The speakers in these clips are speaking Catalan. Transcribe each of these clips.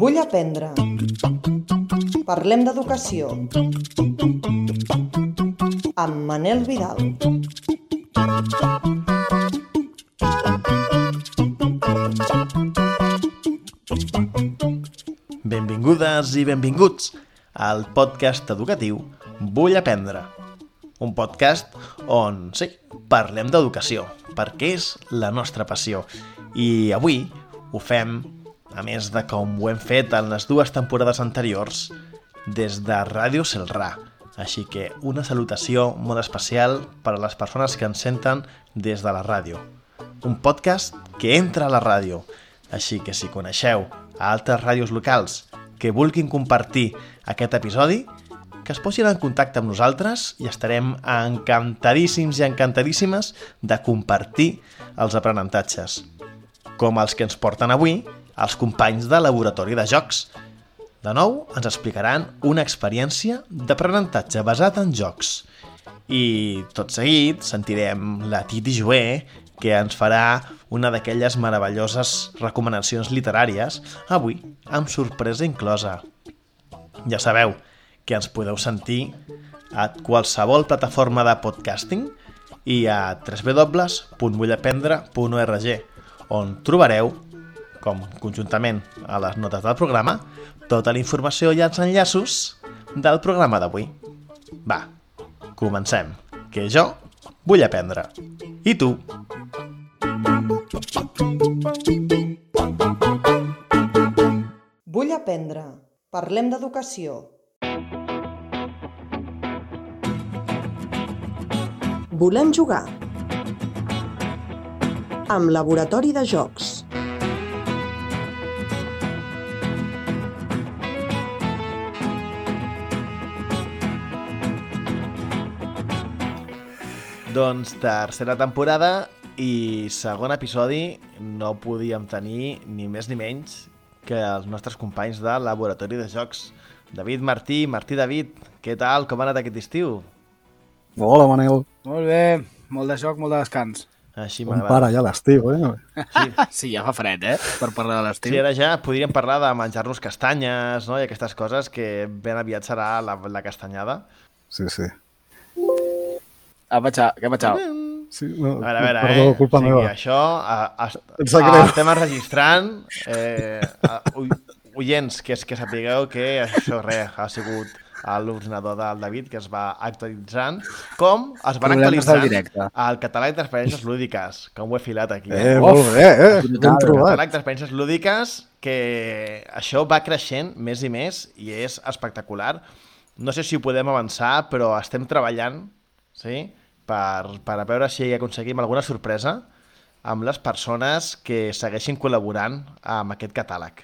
Vull aprendre. Parlem d'educació. Amb Manel Vidal. Benvingudes i benvinguts al podcast educatiu Vull aprendre. Un podcast on, sí, parlem d'educació, perquè és la nostra passió. I avui ho fem, a més de com ho hem fet en les dues temporades anteriors, des de Ràdio Celrà. Així que una salutació molt especial per a les persones que ens senten des de la ràdio. Un podcast que entra a la ràdio. Així que si coneixeu a altres ràdios locals que vulguin compartir aquest episodi, que es posin en contacte amb nosaltres i estarem encantadíssims i encantadíssimes de compartir els aprenentatges. Com els que ens porten avui els companys de Laboratori de Jocs. De nou, ens explicaran una experiència d'aprenentatge basat en jocs. I tot seguit sentirem la Titi Joé, que ens farà una d'aquelles meravelloses recomanacions literàries, avui amb sorpresa inclosa. Ja sabeu que ens podeu sentir a qualsevol plataforma de podcasting i a www.vullaprendre.org on trobareu, com conjuntament a les notes del programa, tota la informació i els enllaços del programa d'avui. Va, comencem, que jo vull aprendre. I tu? Vull aprendre. Parlem d'educació. Volem jugar. Amb Laboratori de Jocs. Doncs tercera temporada i segon episodi no podíem tenir ni més ni menys que els nostres companys de Laboratori de Jocs. David Martí, Martí David, què tal? Com ha anat aquest estiu? Hola, Manel. Molt bé, molt de joc, molt de descans. Així m'agrada. para ja l'estiu, eh? Sí, ja fa fred, eh? Per parlar de l'estiu. Sí, ara ja podríem parlar de menjar-nos castanyes no? i aquestes coses que ben aviat serà la, la castanyada. Sí, sí. Ah, patxà, què patxà? sí no, A veure, a veure, perdó, eh? culpa o sigui, meva. això a, a, a, estem enregistrant. Eh, a, ui, oients, que, que sapigueu que això res, ha sigut l'ordinador del David que es va actualitzant. Com es van Problemes actualitzant el catàleg d'experiències lúdiques, com ho he filat aquí. Eh, molt bé, eh? El trobat. catàleg d'experiències lúdiques que això va creixent més i més i és espectacular. No sé si ho podem avançar, però estem treballant sí? per, per a veure si aconseguim alguna sorpresa amb les persones que segueixin col·laborant amb aquest catàleg.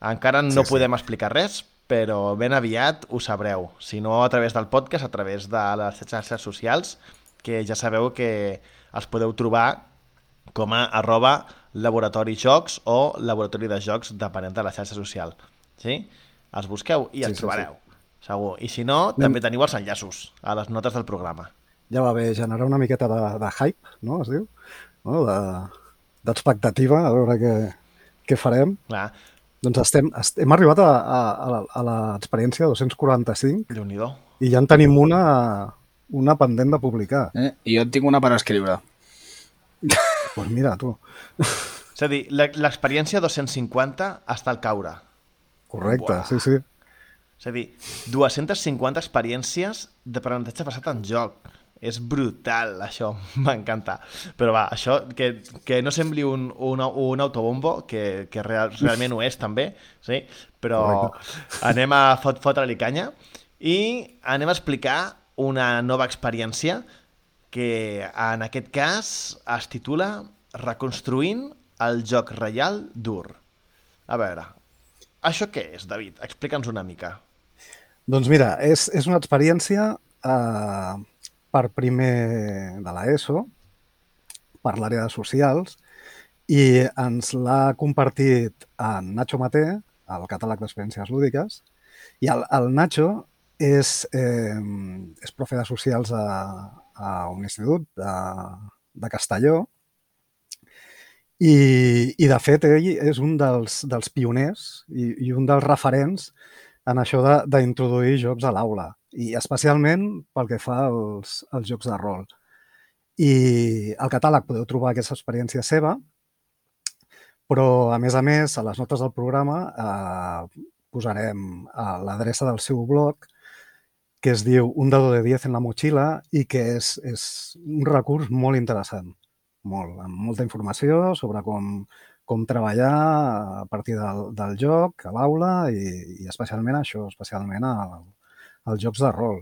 Encara no Sí, sí. podem explicar res, però ben aviat ho sabreu. Si no, a través del podcast, a través de les xarxes socials, que ja sabeu que els podeu trobar com a arroba laboratori jocs o laboratori de jocs depenent de la xarxa social. Sí? Els busqueu i Sí, els sí, trobareu. Segur. I si no, també teniu els enllaços a les notes del programa. Ja va bé generar una miqueta de, de hype, no? Es diu? No? De- D'expectativa, a veure què, què farem. Clar, Doncs estem, est hem arribat a, a, a l'experiència 245 déu nhi i ja en tenim una, una pendent de publicar. Eh? I jo en tinc una per escriure. Doncs pues mira, tu. És a dir, le- l'experiència 250 està al caure. Correcte, Buah. sí, sí. És a dir, 250 experiències d'aprenentatge basat en joc. És brutal, això, m'encanta. Però va, això, que, que no sembli un, un, un autobombo, que, que real, realment ho és també, sí? però anem a fot, fotre-li canya i anem a explicar una nova experiència que en aquest cas es titula Reconstruint el joc reial dur. A veure, això què és, David? Explica'ns una mica. Doncs mira, és, és una experiència eh, per primer de l'ESO, per l'àrea de socials, i ens l'ha compartit en Nacho Maté, al catàleg d'experiències lúdiques, i el, el Nacho és, eh, és profe de socials a, a un institut de, de Castelló I, i de fet, ell és un dels, dels pioners i, i un dels referents en això d'introduir jocs a l'aula, i especialment pel que fa als, als jocs de rol. I al catàleg podeu trobar aquesta experiència seva, però, a més a més, a les notes del programa eh, posarem l'adreça del seu blog, que es diu Un dado de 10 en la mochila i que és, és un recurs molt interessant, molt, amb molta informació sobre com, com treballar a partir del, del joc, a l'aula i, i especialment això, especialment al, als jocs de rol.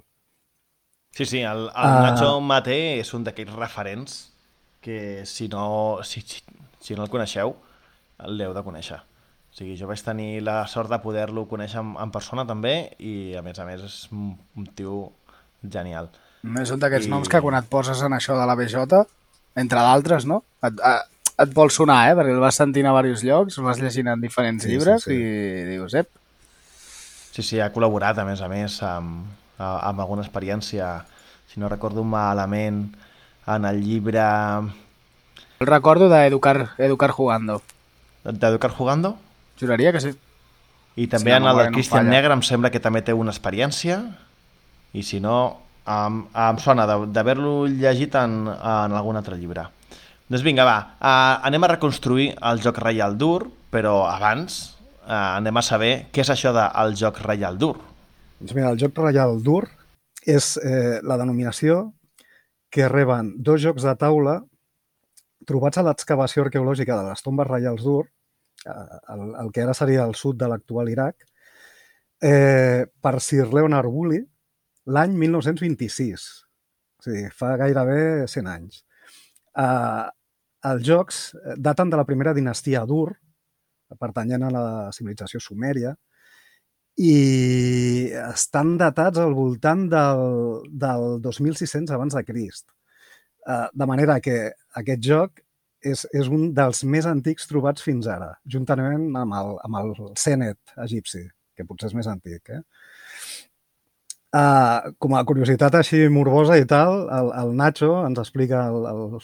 Sí, sí, el, el Ah. Nacho Mate és un d'aquells referents que si no, si, si, si no el coneixeu, l'heu de conèixer. O sigui, jo vaig tenir la sort de poder-lo conèixer en, en persona també i, a més a més, és un, un tio genial. És un d'aquests I- noms que quan et poses en això de la BJ, entre d'altres, no? Et, a, et vol sonar, eh? Perquè el vas sentint a diversos llocs, el vas llegint en diferents Sí, sí, llibres sí. i dius, ep, Sí, sí, ha col·laborat, a més a més, amb, amb alguna experiència, si no recordo malament, en el llibre el recordo d'Educar Educar Jugando. d'Educar Jugando, Juraria que sí. i també Sí, la en el del no Christian falla. Negre em sembla que també té una experiència, i si no, em, em sona de- d'haver-lo llegit en, en algun altre llibre. Doncs vinga, va, uh, anem a reconstruir el joc Reial Dur, però abans uh, anem a saber què és això del joc Reial Dur. Doncs mira, el joc Reial Dur és eh, la denominació que reben dos jocs de taula trobats a l'excavació arqueològica de les tombes reials d'Ur, eh, el, el que ara seria el sud de l'actual Iraq, eh, per Sir Leonard Woolley l'any 1926. O sigui, fa gairebé 100 anys. Eh, els jocs daten de la primera dinastia d'Ur, pertanyent a la civilització sumèria, i estan datats al voltant del, del 2600 abans de Crist. Uh, de manera que aquest joc és, és un dels més antics trobats fins ara, juntament amb el, amb el Senet egipci, que potser és més antic. Eh? Uh, com a curiositat així morbosa i tal, el, el Nacho ens explica el, el,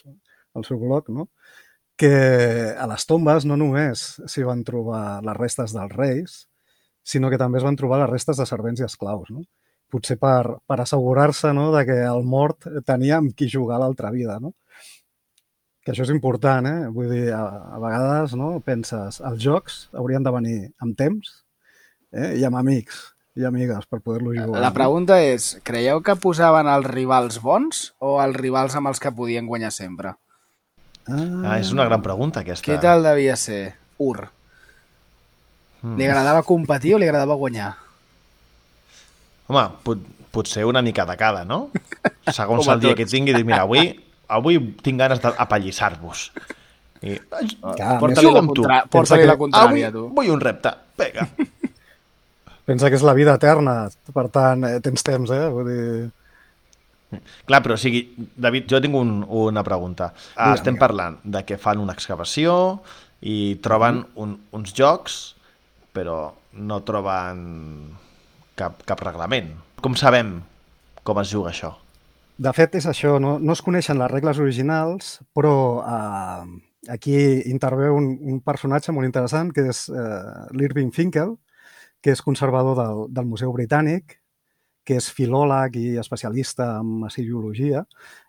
el seu blog, no? que a les tombes no només s'hi van trobar les restes dels reis, sinó que també es van trobar les restes de servents i esclaus. No? Potser per, per assegurar-se no, de que el mort tenia amb qui jugar l'altra vida. No? Que això és important, eh? Vull dir, a, a vegades no, penses, els jocs haurien de venir amb temps eh? i amb amics i amigues per poder-lo jugar. La pregunta és, creieu que posaven els rivals bons o els rivals amb els que podien guanyar sempre? Ah, és una gran pregunta, aquesta. Què tal devia ser? Ur. Mm. Li agradava competir o li agradava guanyar? Home, pot, potser una mica de cada, no? Segons el dia tots. que tingui, dic, mira, avui, avui tinc ganes d'apallissar-vos. I, Clar, Porta-li la, contra... Porta que la contrària, avui tu. vull un repte. Vinga. Pensa que és la vida eterna, per tant, eh, tens temps, eh? Vull dir... Clar, però o sigui, David, jo tinc un, una pregunta. Ah, Estem digue'm. parlant de que fan una excavació i troben un, uns jocs, però no troben cap, cap reglament. Com sabem com es juga això? De fet, és això, no, no es coneixen les regles originals, però eh, aquí intervé un, un personatge molt interessant, que és eh, l'Irving Finkel, que és conservador del, del Museu Britànic, que és filòleg i especialista en assiriologia,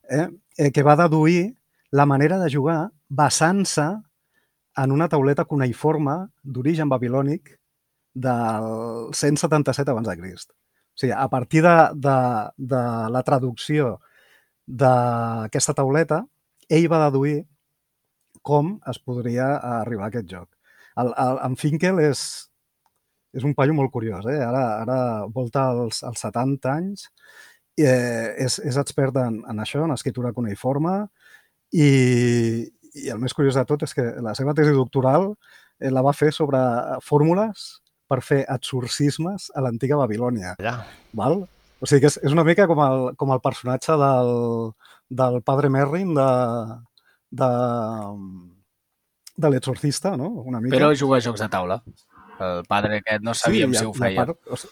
eh, eh, que va deduir la manera de jugar basant-se en una tauleta cuneïforme d'origen babilònic del 177 abans de Crist. O sigui, a partir de, de, de la traducció d'aquesta tauleta, ell va deduir com es podria arribar a aquest joc. El, el, en Finkel és, és un paio molt curiós, eh? ara, ara volta als, als 70 anys, eh, és, és expert en, en això, en escriptura cuneïforme, i, i el més curiós de tot és que la seva tesi doctoral eh, la va fer sobre fórmules per fer exorcismes a l'antiga Babilònia. Allà. Val? O sigui que és, és una mica com el, com el personatge del, del padre Merrin de, de, de l'exorcista, no? Una mica. Però juga a jocs de taula. El padre aquest no sabíem a- si ho feia. Part, o, si-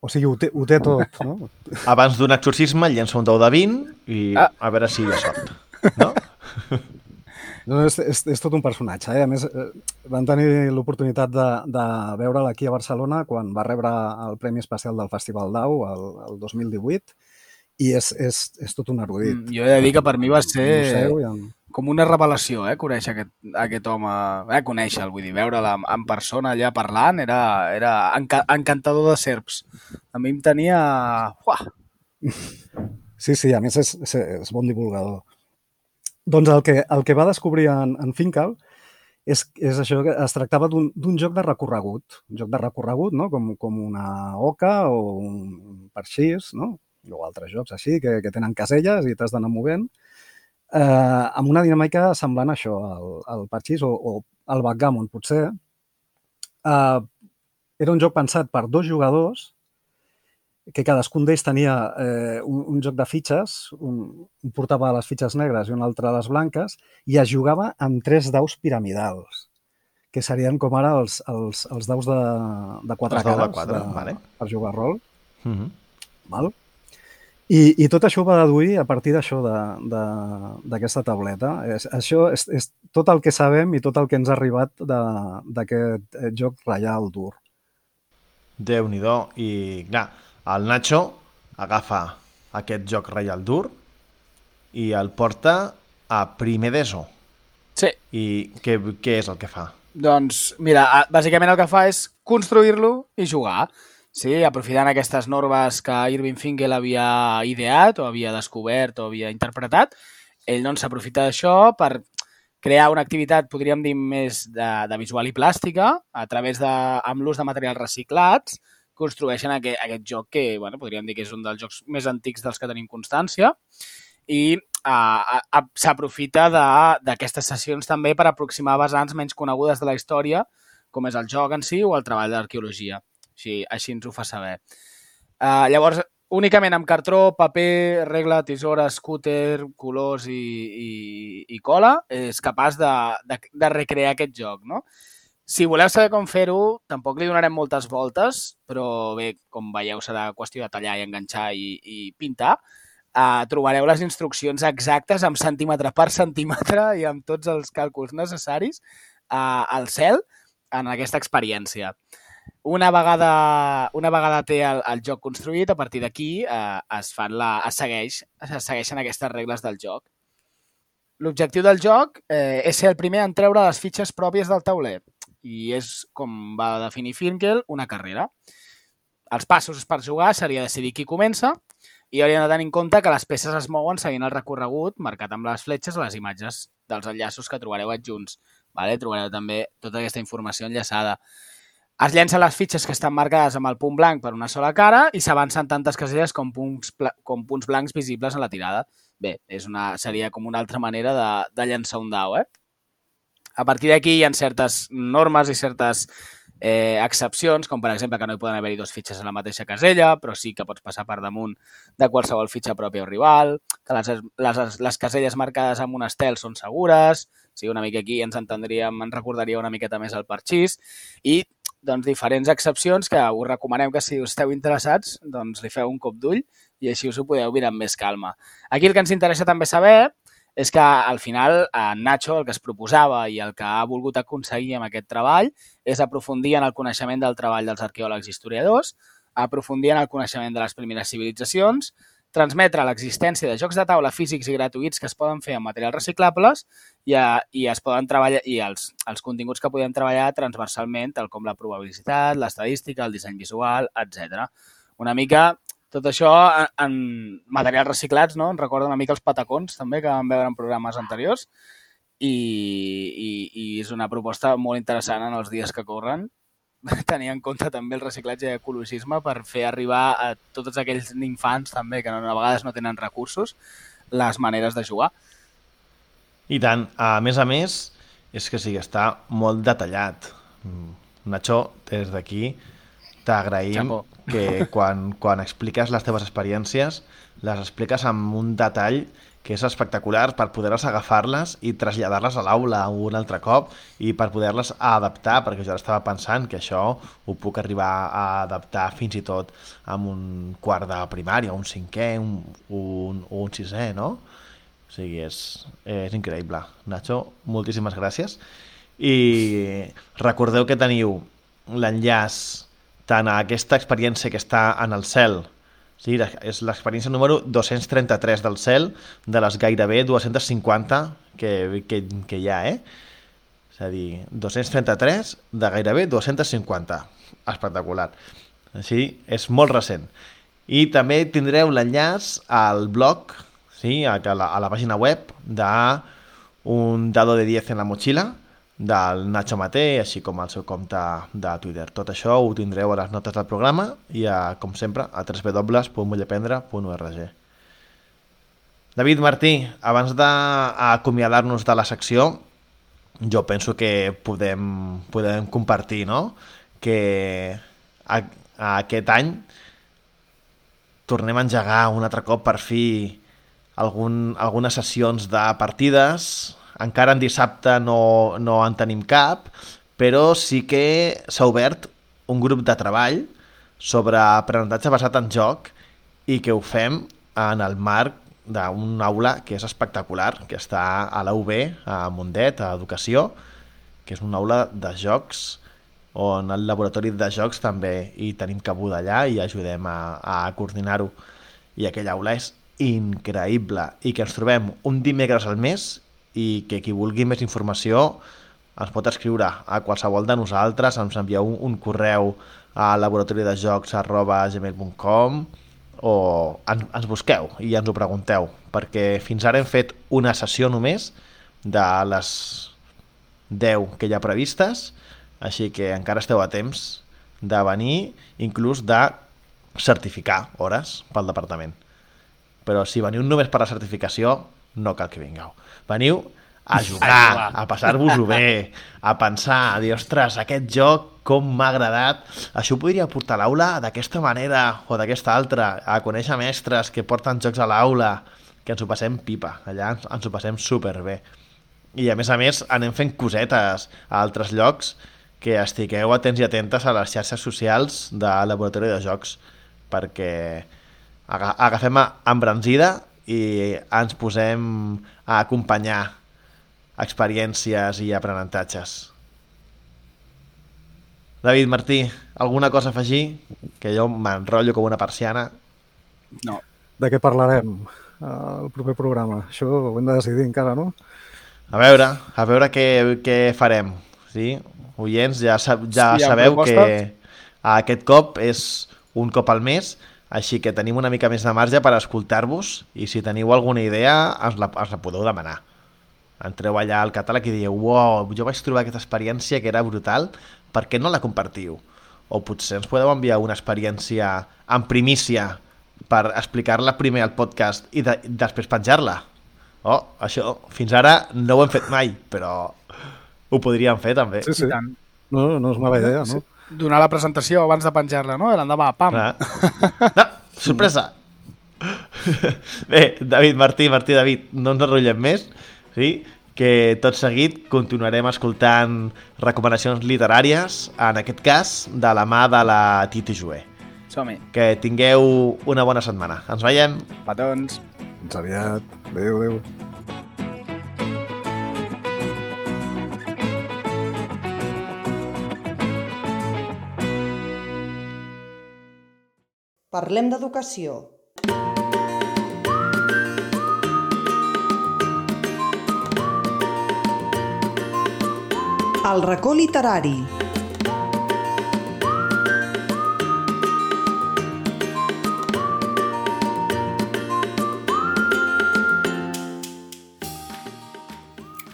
o sigui, ho té, ho té tot, no? Abans d'un exorcisme llença un dau de 20 i Ah. a veure si hi ha sort. No? No, és, és, és tot un personatge. Eh? A més, eh, vam tenir l'oportunitat de, de veure'l aquí a Barcelona quan va rebre el Premi Especial del Festival d'Au el, el 2018 i és, és, és tot un erudit. Mm, jo he de dir que per mi va ser Museu i en... com una revelació, eh, conèixer aquest, aquest home, eh, conèixer-lo, vull dir, veure'l en, en persona allà parlant, era, era enca encantador de serps. A mi em tenia... Uah, Sí, sí, a més és, és, és bon divulgador. Doncs el que, el que va descobrir en, en Fincal és, és això, que es tractava d'un joc de recorregut, un joc de recorregut, no? com, com una oca o un parxís, no? o altres jocs així, que, que tenen caselles i t'has d'anar movent, eh, amb una dinàmica semblant a això, al, al parxís o, o al backgammon, potser. Eh, era un joc pensat per dos jugadors que cadascun d'ells tenia eh, un, un joc de fitxes, un, un portava les fitxes negres i un altre les blanques, i es jugava amb tres daus piramidals, que serien com ara els, els, els daus de, de quatre Els daus de cares quatre, vale. per jugar rol. Mm -hmm. Val? I, I tot això ho va deduir a partir d'això, de- de- d'aquesta tauleta. És, això és, és tot el que sabem i tot el que ens ha arribat de- d'aquest eh, joc reial dur. déu nhi I, clar, el Nacho agafa aquest joc Reial Dur i el porta a primer d'ESO. sí, I què, què és el que fa? Doncs, mira, bàsicament el que fa és construir-lo i jugar. Sí, aprofitant aquestes normes que Irving Finkel havia ideat o havia descobert o havia interpretat, ell doncs s'aprofita d'això per crear una activitat, podríem dir, més de, de visual i plàstica, a través de, amb l'ús de materials reciclats, construeixen aquest, aquest joc que, bueno, podríem dir que és un dels jocs més antics dels que tenim constància, i s'aprofita d'aquestes sessions també per aproximar vessants menys conegudes de la història, com és el joc en si o el treball d'arqueologia. Així, així ens ho fa saber. Uh, llavors, únicament amb cartró, paper, regla, tisora, scooter, colors i, i, i cola, és capaç de, de, de recrear aquest joc, no? Si voleu saber com fer-ho, tampoc li donarem moltes voltes, però bé, com veieu, serà qüestió de tallar i enganxar i, i pintar. Uh, trobareu les instruccions exactes amb centímetre per centímetre i amb tots els càlculs necessaris uh, al cel en aquesta experiència. Una vegada, una vegada té el, el joc construït, a partir d'aquí eh, es, fan la, es, segueix, es segueixen aquestes regles del joc. L'objectiu del joc eh, és ser el primer en treure les fitxes pròpies del tauler i és, com va definir Finkel, una carrera. Els passos per jugar seria decidir qui comença i hauríem de tenir en compte que les peces es mouen seguint el recorregut marcat amb les fletxes a les imatges dels enllaços que trobareu adjunts. Vale? Trobareu també tota aquesta informació enllaçada. Es llencen les fitxes que estan marcades amb el punt blanc per una sola cara i s'avancen tantes caselles com punts, com punts blancs visibles en la tirada. Bé, és una, seria com una altra manera de, de llançar un dau, eh? A partir d'aquí hi ha certes normes i certes eh, excepcions, com per exemple que no hi poden haver-hi dos fitxes a la mateixa casella, però sí que pots passar per damunt de qualsevol fitxa pròpia o rival, que les, les, les caselles marcades amb un estel són segures, sí, una mica aquí ens entendríem, ens recordaria una miqueta més el parxís, i doncs, diferents excepcions que us recomanem que si esteu interessats doncs li feu un cop d'ull i així us ho podeu mirar amb més calma. Aquí el que ens interessa també saber és que al final en Nacho el que es proposava i el que ha volgut aconseguir amb aquest treball és aprofundir en el coneixement del treball dels arqueòlegs i historiadors, aprofundir en el coneixement de les primeres civilitzacions, transmetre l'existència de jocs de taula físics i gratuïts que es poden fer amb materials reciclables i, a, i es poden treballar i els, els continguts que podem treballar transversalment, tal com la probabilitat, l'estadística, el disseny visual, etc. Una mica tot això en, en materials reciclats, no? Em recorda una mica els patacons, també, que vam veure en programes anteriors. I, i, i és una proposta molt interessant en els dies que corren tenir en compte també el reciclatge i ecologisme per fer arribar a tots aquells infants també que no, a vegades no tenen recursos les maneres de jugar. I tant, a més a més, és que sí, està molt detallat. Nacho, des d'aquí t'agraïm que quan, quan expliques les teves experiències les expliques amb un detall que és espectacular per poder-les agafar-les i traslladar-les a l'aula un altre cop i per poder-les adaptar, perquè jo ara estava pensant que això ho puc arribar a adaptar fins i tot amb un quart de primària, un cinquè, un, un, un sisè, no? O sigui, és, és increïble. Nacho, moltíssimes gràcies. I recordeu que teniu l'enllaç tant a aquesta experiència que està en el cel, Sí, és l'experiència número 233 del cel, de les gairebé 250 que, que, que hi ha, eh? És a dir, 233 de gairebé 250. Espectacular. Així, és molt recent. I també tindreu l'enllaç al blog, sí, a la, a la pàgina web de un dado de 10 en la motxilla, del Nacho Maté, així com el seu compte de Twitter. Tot això ho tindreu a les notes del programa i, a, com sempre, a www.mullapendre.org. David Martí, abans d'acomiadar-nos de la secció, jo penso que podem, podem compartir no? que a, a aquest any tornem a engegar un altre cop per fi algun, algunes sessions de partides encara en dissabte no, no en tenim cap, però sí que s'ha obert un grup de treball sobre aprenentatge basat en joc i que ho fem en el marc d'un aula que és espectacular, que està a la UB, a Mundet, a Educació, que és una aula de jocs on el laboratori de jocs també hi tenim cabuda allà i ajudem a, a coordinar-ho. I aquella aula és increïble i que ens trobem un dimecres al mes i que qui vulgui més informació ens pot escriure a qualsevol de nosaltres, ens envieu un, un correu a laboratoridejocs arroba gmail.com o en, ens busqueu i ens ho pregunteu, perquè fins ara hem fet una sessió només de les 10 que hi ha previstes, així que encara esteu a temps de venir, inclús de certificar hores pel departament. Però si veniu només per la certificació, no cal que vingueu. Veniu a jugar, a passar-vos-ho bé, a pensar, a dir, ostres, aquest joc com m'ha agradat. Això ho podria portar a l'aula d'aquesta manera o d'aquesta altra, a conèixer mestres que porten jocs a l'aula, que ens ho passem pipa, allà ens, ens ho passem superbé. I a més a més anem fent cosetes a altres llocs que estigueu atents i atentes a les xarxes socials de Laboratori de Jocs perquè agafem embranzida i ens posem a acompanyar experiències i aprenentatges. David Martí, alguna cosa a afegir? Que jo m'enrotllo com una persiana. No. De què parlarem al proper programa? Això ho hem de decidir encara, no? A veure, a veure què, què farem. Sí? Oients, ja, ja sí, sabeu que aquest cop és un cop al mes, així que tenim una mica més de marge per escoltar-vos i si teniu alguna idea ens la, ens la podeu demanar. Entreu allà al catàleg i dieu «Wow, jo vaig trobar aquesta experiència que era brutal, per què no la compartiu?» O potser ens podeu enviar una experiència en primícia per explicar-la primer al podcast i de, després penjar-la. Oh, això fins ara no ho hem fet mai, però ho podríem fer també. Sí, sí. No, no és mala idea, no? Sí donar la presentació abans de penjar-la, no? L'endemà, pam! Ah. No, sorpresa! Bé, David, Martí, Martí, David, no ens enrotllem més, sí? que tot seguit continuarem escoltant recomanacions literàries, en aquest cas de la mà de la Titi Joé. som -hi. Que tingueu una bona setmana. Ens veiem. Petons. Fins aviat. Adéu, adéu. Parlem d'educació. El racó literari.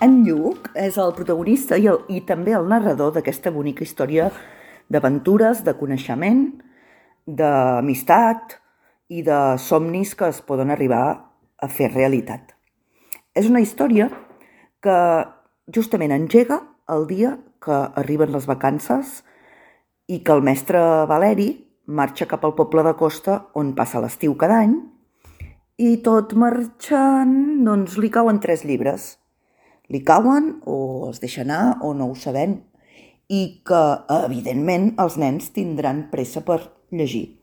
En Lluc és el protagonista i, el, i també el narrador d'aquesta bonica història d'aventures, de coneixement, d'amistat i de somnis que es poden arribar a fer realitat. És una història que justament engega el dia que arriben les vacances i que el mestre Valeri marxa cap al poble de costa on passa l'estiu cada any i tot marxant, doncs li cauen tres llibres. Li cauen o els deixa anar o no ho sabem i que, evidentment, els nens tindran pressa per llegir.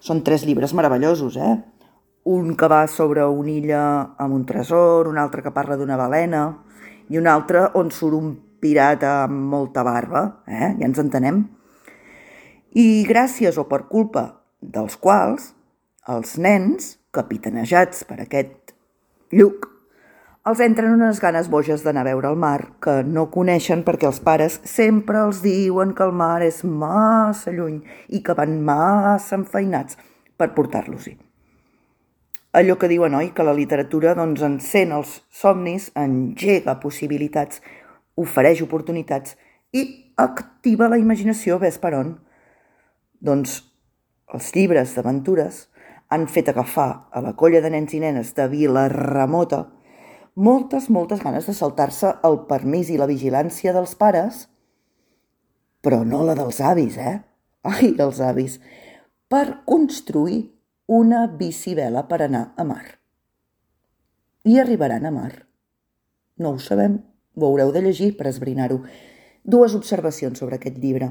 Són tres llibres meravellosos, eh? un que va sobre una illa amb un tresor, un altre que parla d'una balena i un altre on surt un pirata amb molta barba, eh? ja ens entenem. I gràcies o per culpa dels quals els nens, capitanejats per aquest lluc, els entren unes ganes boges d'anar a veure el mar que no coneixen perquè els pares sempre els diuen que el mar és massa lluny i que van massa enfeinats per portar-los-hi allò que diuen, oi? Que la literatura doncs, encén els somnis, engega possibilitats, ofereix oportunitats i activa la imaginació, ves per on. Doncs els llibres d'aventures han fet agafar a la colla de nens i nenes de Vila Remota moltes, moltes ganes de saltar-se el permís i la vigilància dels pares, però no la dels avis, eh? Ai, els avis, per construir una bicivela per anar a mar. I arribaran a mar. No ho sabem, ho haureu de llegir per esbrinar-ho. Dues observacions sobre aquest llibre.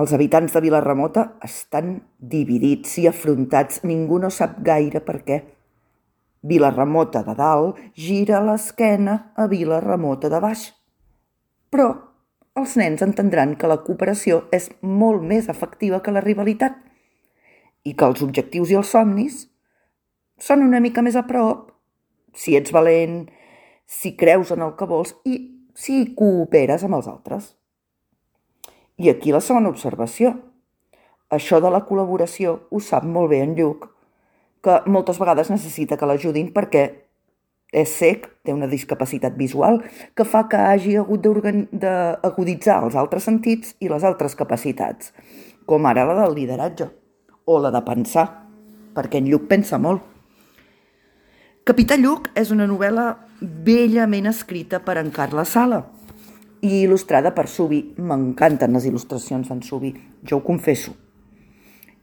Els habitants de Vilarremota estan dividits i afrontats. Ningú no sap gaire per què. Vilarremota de dalt gira l'esquena a Vilarremota de baix. Però els nens entendran que la cooperació és molt més efectiva que la rivalitat i que els objectius i els somnis són una mica més a prop si ets valent, si creus en el que vols i si cooperes amb els altres. I aquí la segona observació. Això de la col·laboració ho sap molt bé en Lluc, que moltes vegades necessita que l'ajudin perquè és sec, té una discapacitat visual, que fa que hagi hagut d'aguditzar els altres sentits i les altres capacitats, com ara la del lideratge o la de pensar, perquè en Lluc pensa molt. Capità Lluc és una novel·la bellament escrita per en Carles Sala i il·lustrada per Subi. M'encanten les il·lustracions d'en Subi, jo ho confesso.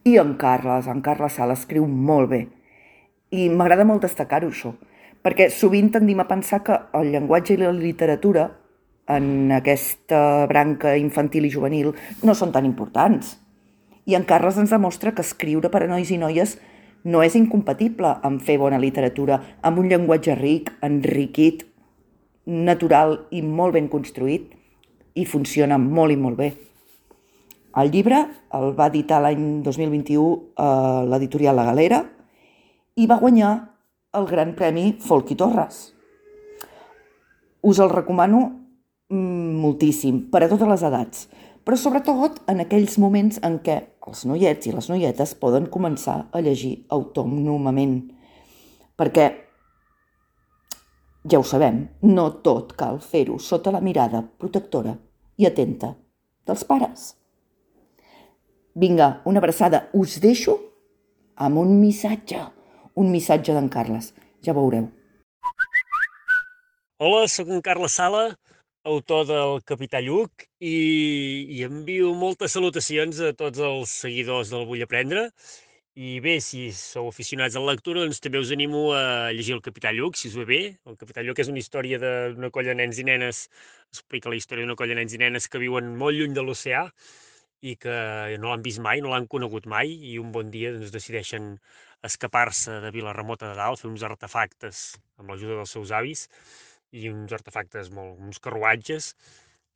I en Carles, en Carles Sala escriu molt bé. I m'agrada molt destacar-ho, això, perquè sovint tendim a pensar que el llenguatge i la literatura en aquesta branca infantil i juvenil no són tan importants i en Carles ens demostra que escriure per a nois i noies no és incompatible amb fer bona literatura, amb un llenguatge ric, enriquit, natural i molt ben construït, i funciona molt i molt bé. El llibre el va editar l'any 2021 a l'editorial La Galera i va guanyar el Gran Premi Folk i Torres. Us el recomano mm, moltíssim, per a totes les edats, però sobretot en aquells moments en què els noiets i les noietes poden començar a llegir autònomament. Perquè, ja ho sabem, no tot cal fer-ho sota la mirada protectora i atenta dels pares. Vinga, una abraçada. Us deixo amb un missatge, un missatge d'en Carles. Ja veureu. Hola, sóc en Carles Sala, autor del Capità Lluc i, i envio moltes salutacions a tots els seguidors del Vull Aprendre i bé, si sou aficionats a la lectura, doncs també us animo a llegir el Capità Lluc, si us ve bé. El Capità Lluc és una història d'una colla de nens i nenes, explica la història d'una colla de nens i nenes que viuen molt lluny de l'oceà i que no l'han vist mai, no l'han conegut mai, i un bon dia doncs, decideixen escapar-se de Vila Remota de Dalt, fer uns artefactes amb l'ajuda dels seus avis, i uns artefactes, molt, uns carruatges,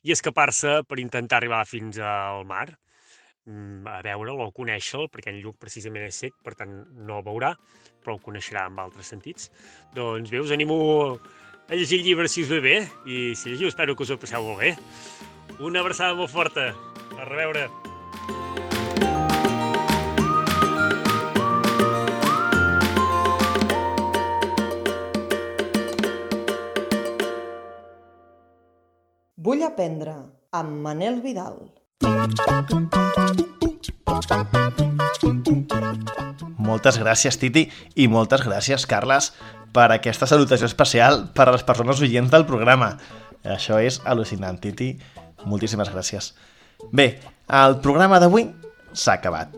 i escapar-se per intentar arribar fins al mar, mm, a veure'l o conèixer-lo, perquè en Lluc precisament és sec, per tant no el veurà, però el coneixerà amb altres sentits. Doncs bé, us animo a llegir el llibre si us ve bé, i si llegiu espero que us ho passeu molt bé. Una abraçada molt forta. A reveure. Vull aprendre amb Manel Vidal. Moltes gràcies, Titi, i moltes gràcies, Carles, per aquesta salutació especial per a les persones oients del programa. Això és al·lucinant, Titi. Moltíssimes gràcies. Bé, el programa d'avui s'ha acabat,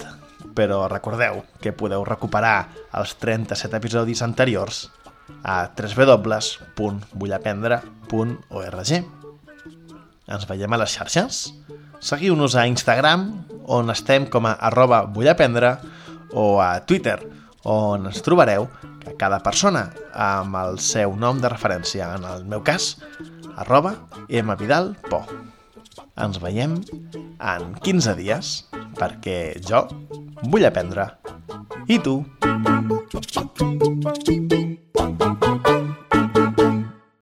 però recordeu que podeu recuperar els 37 episodis anteriors a www.vullaprendre.org. Ens veiem a les xarxes? Seguiu-nos a Instagram, on estem com a arroba vullaprendre, o a Twitter, on ens trobareu que cada persona amb el seu nom de referència, en el meu cas, arroba mvidalpo. Ens veiem en 15 dies perquè jo vull aprendre. I tu? Thank you.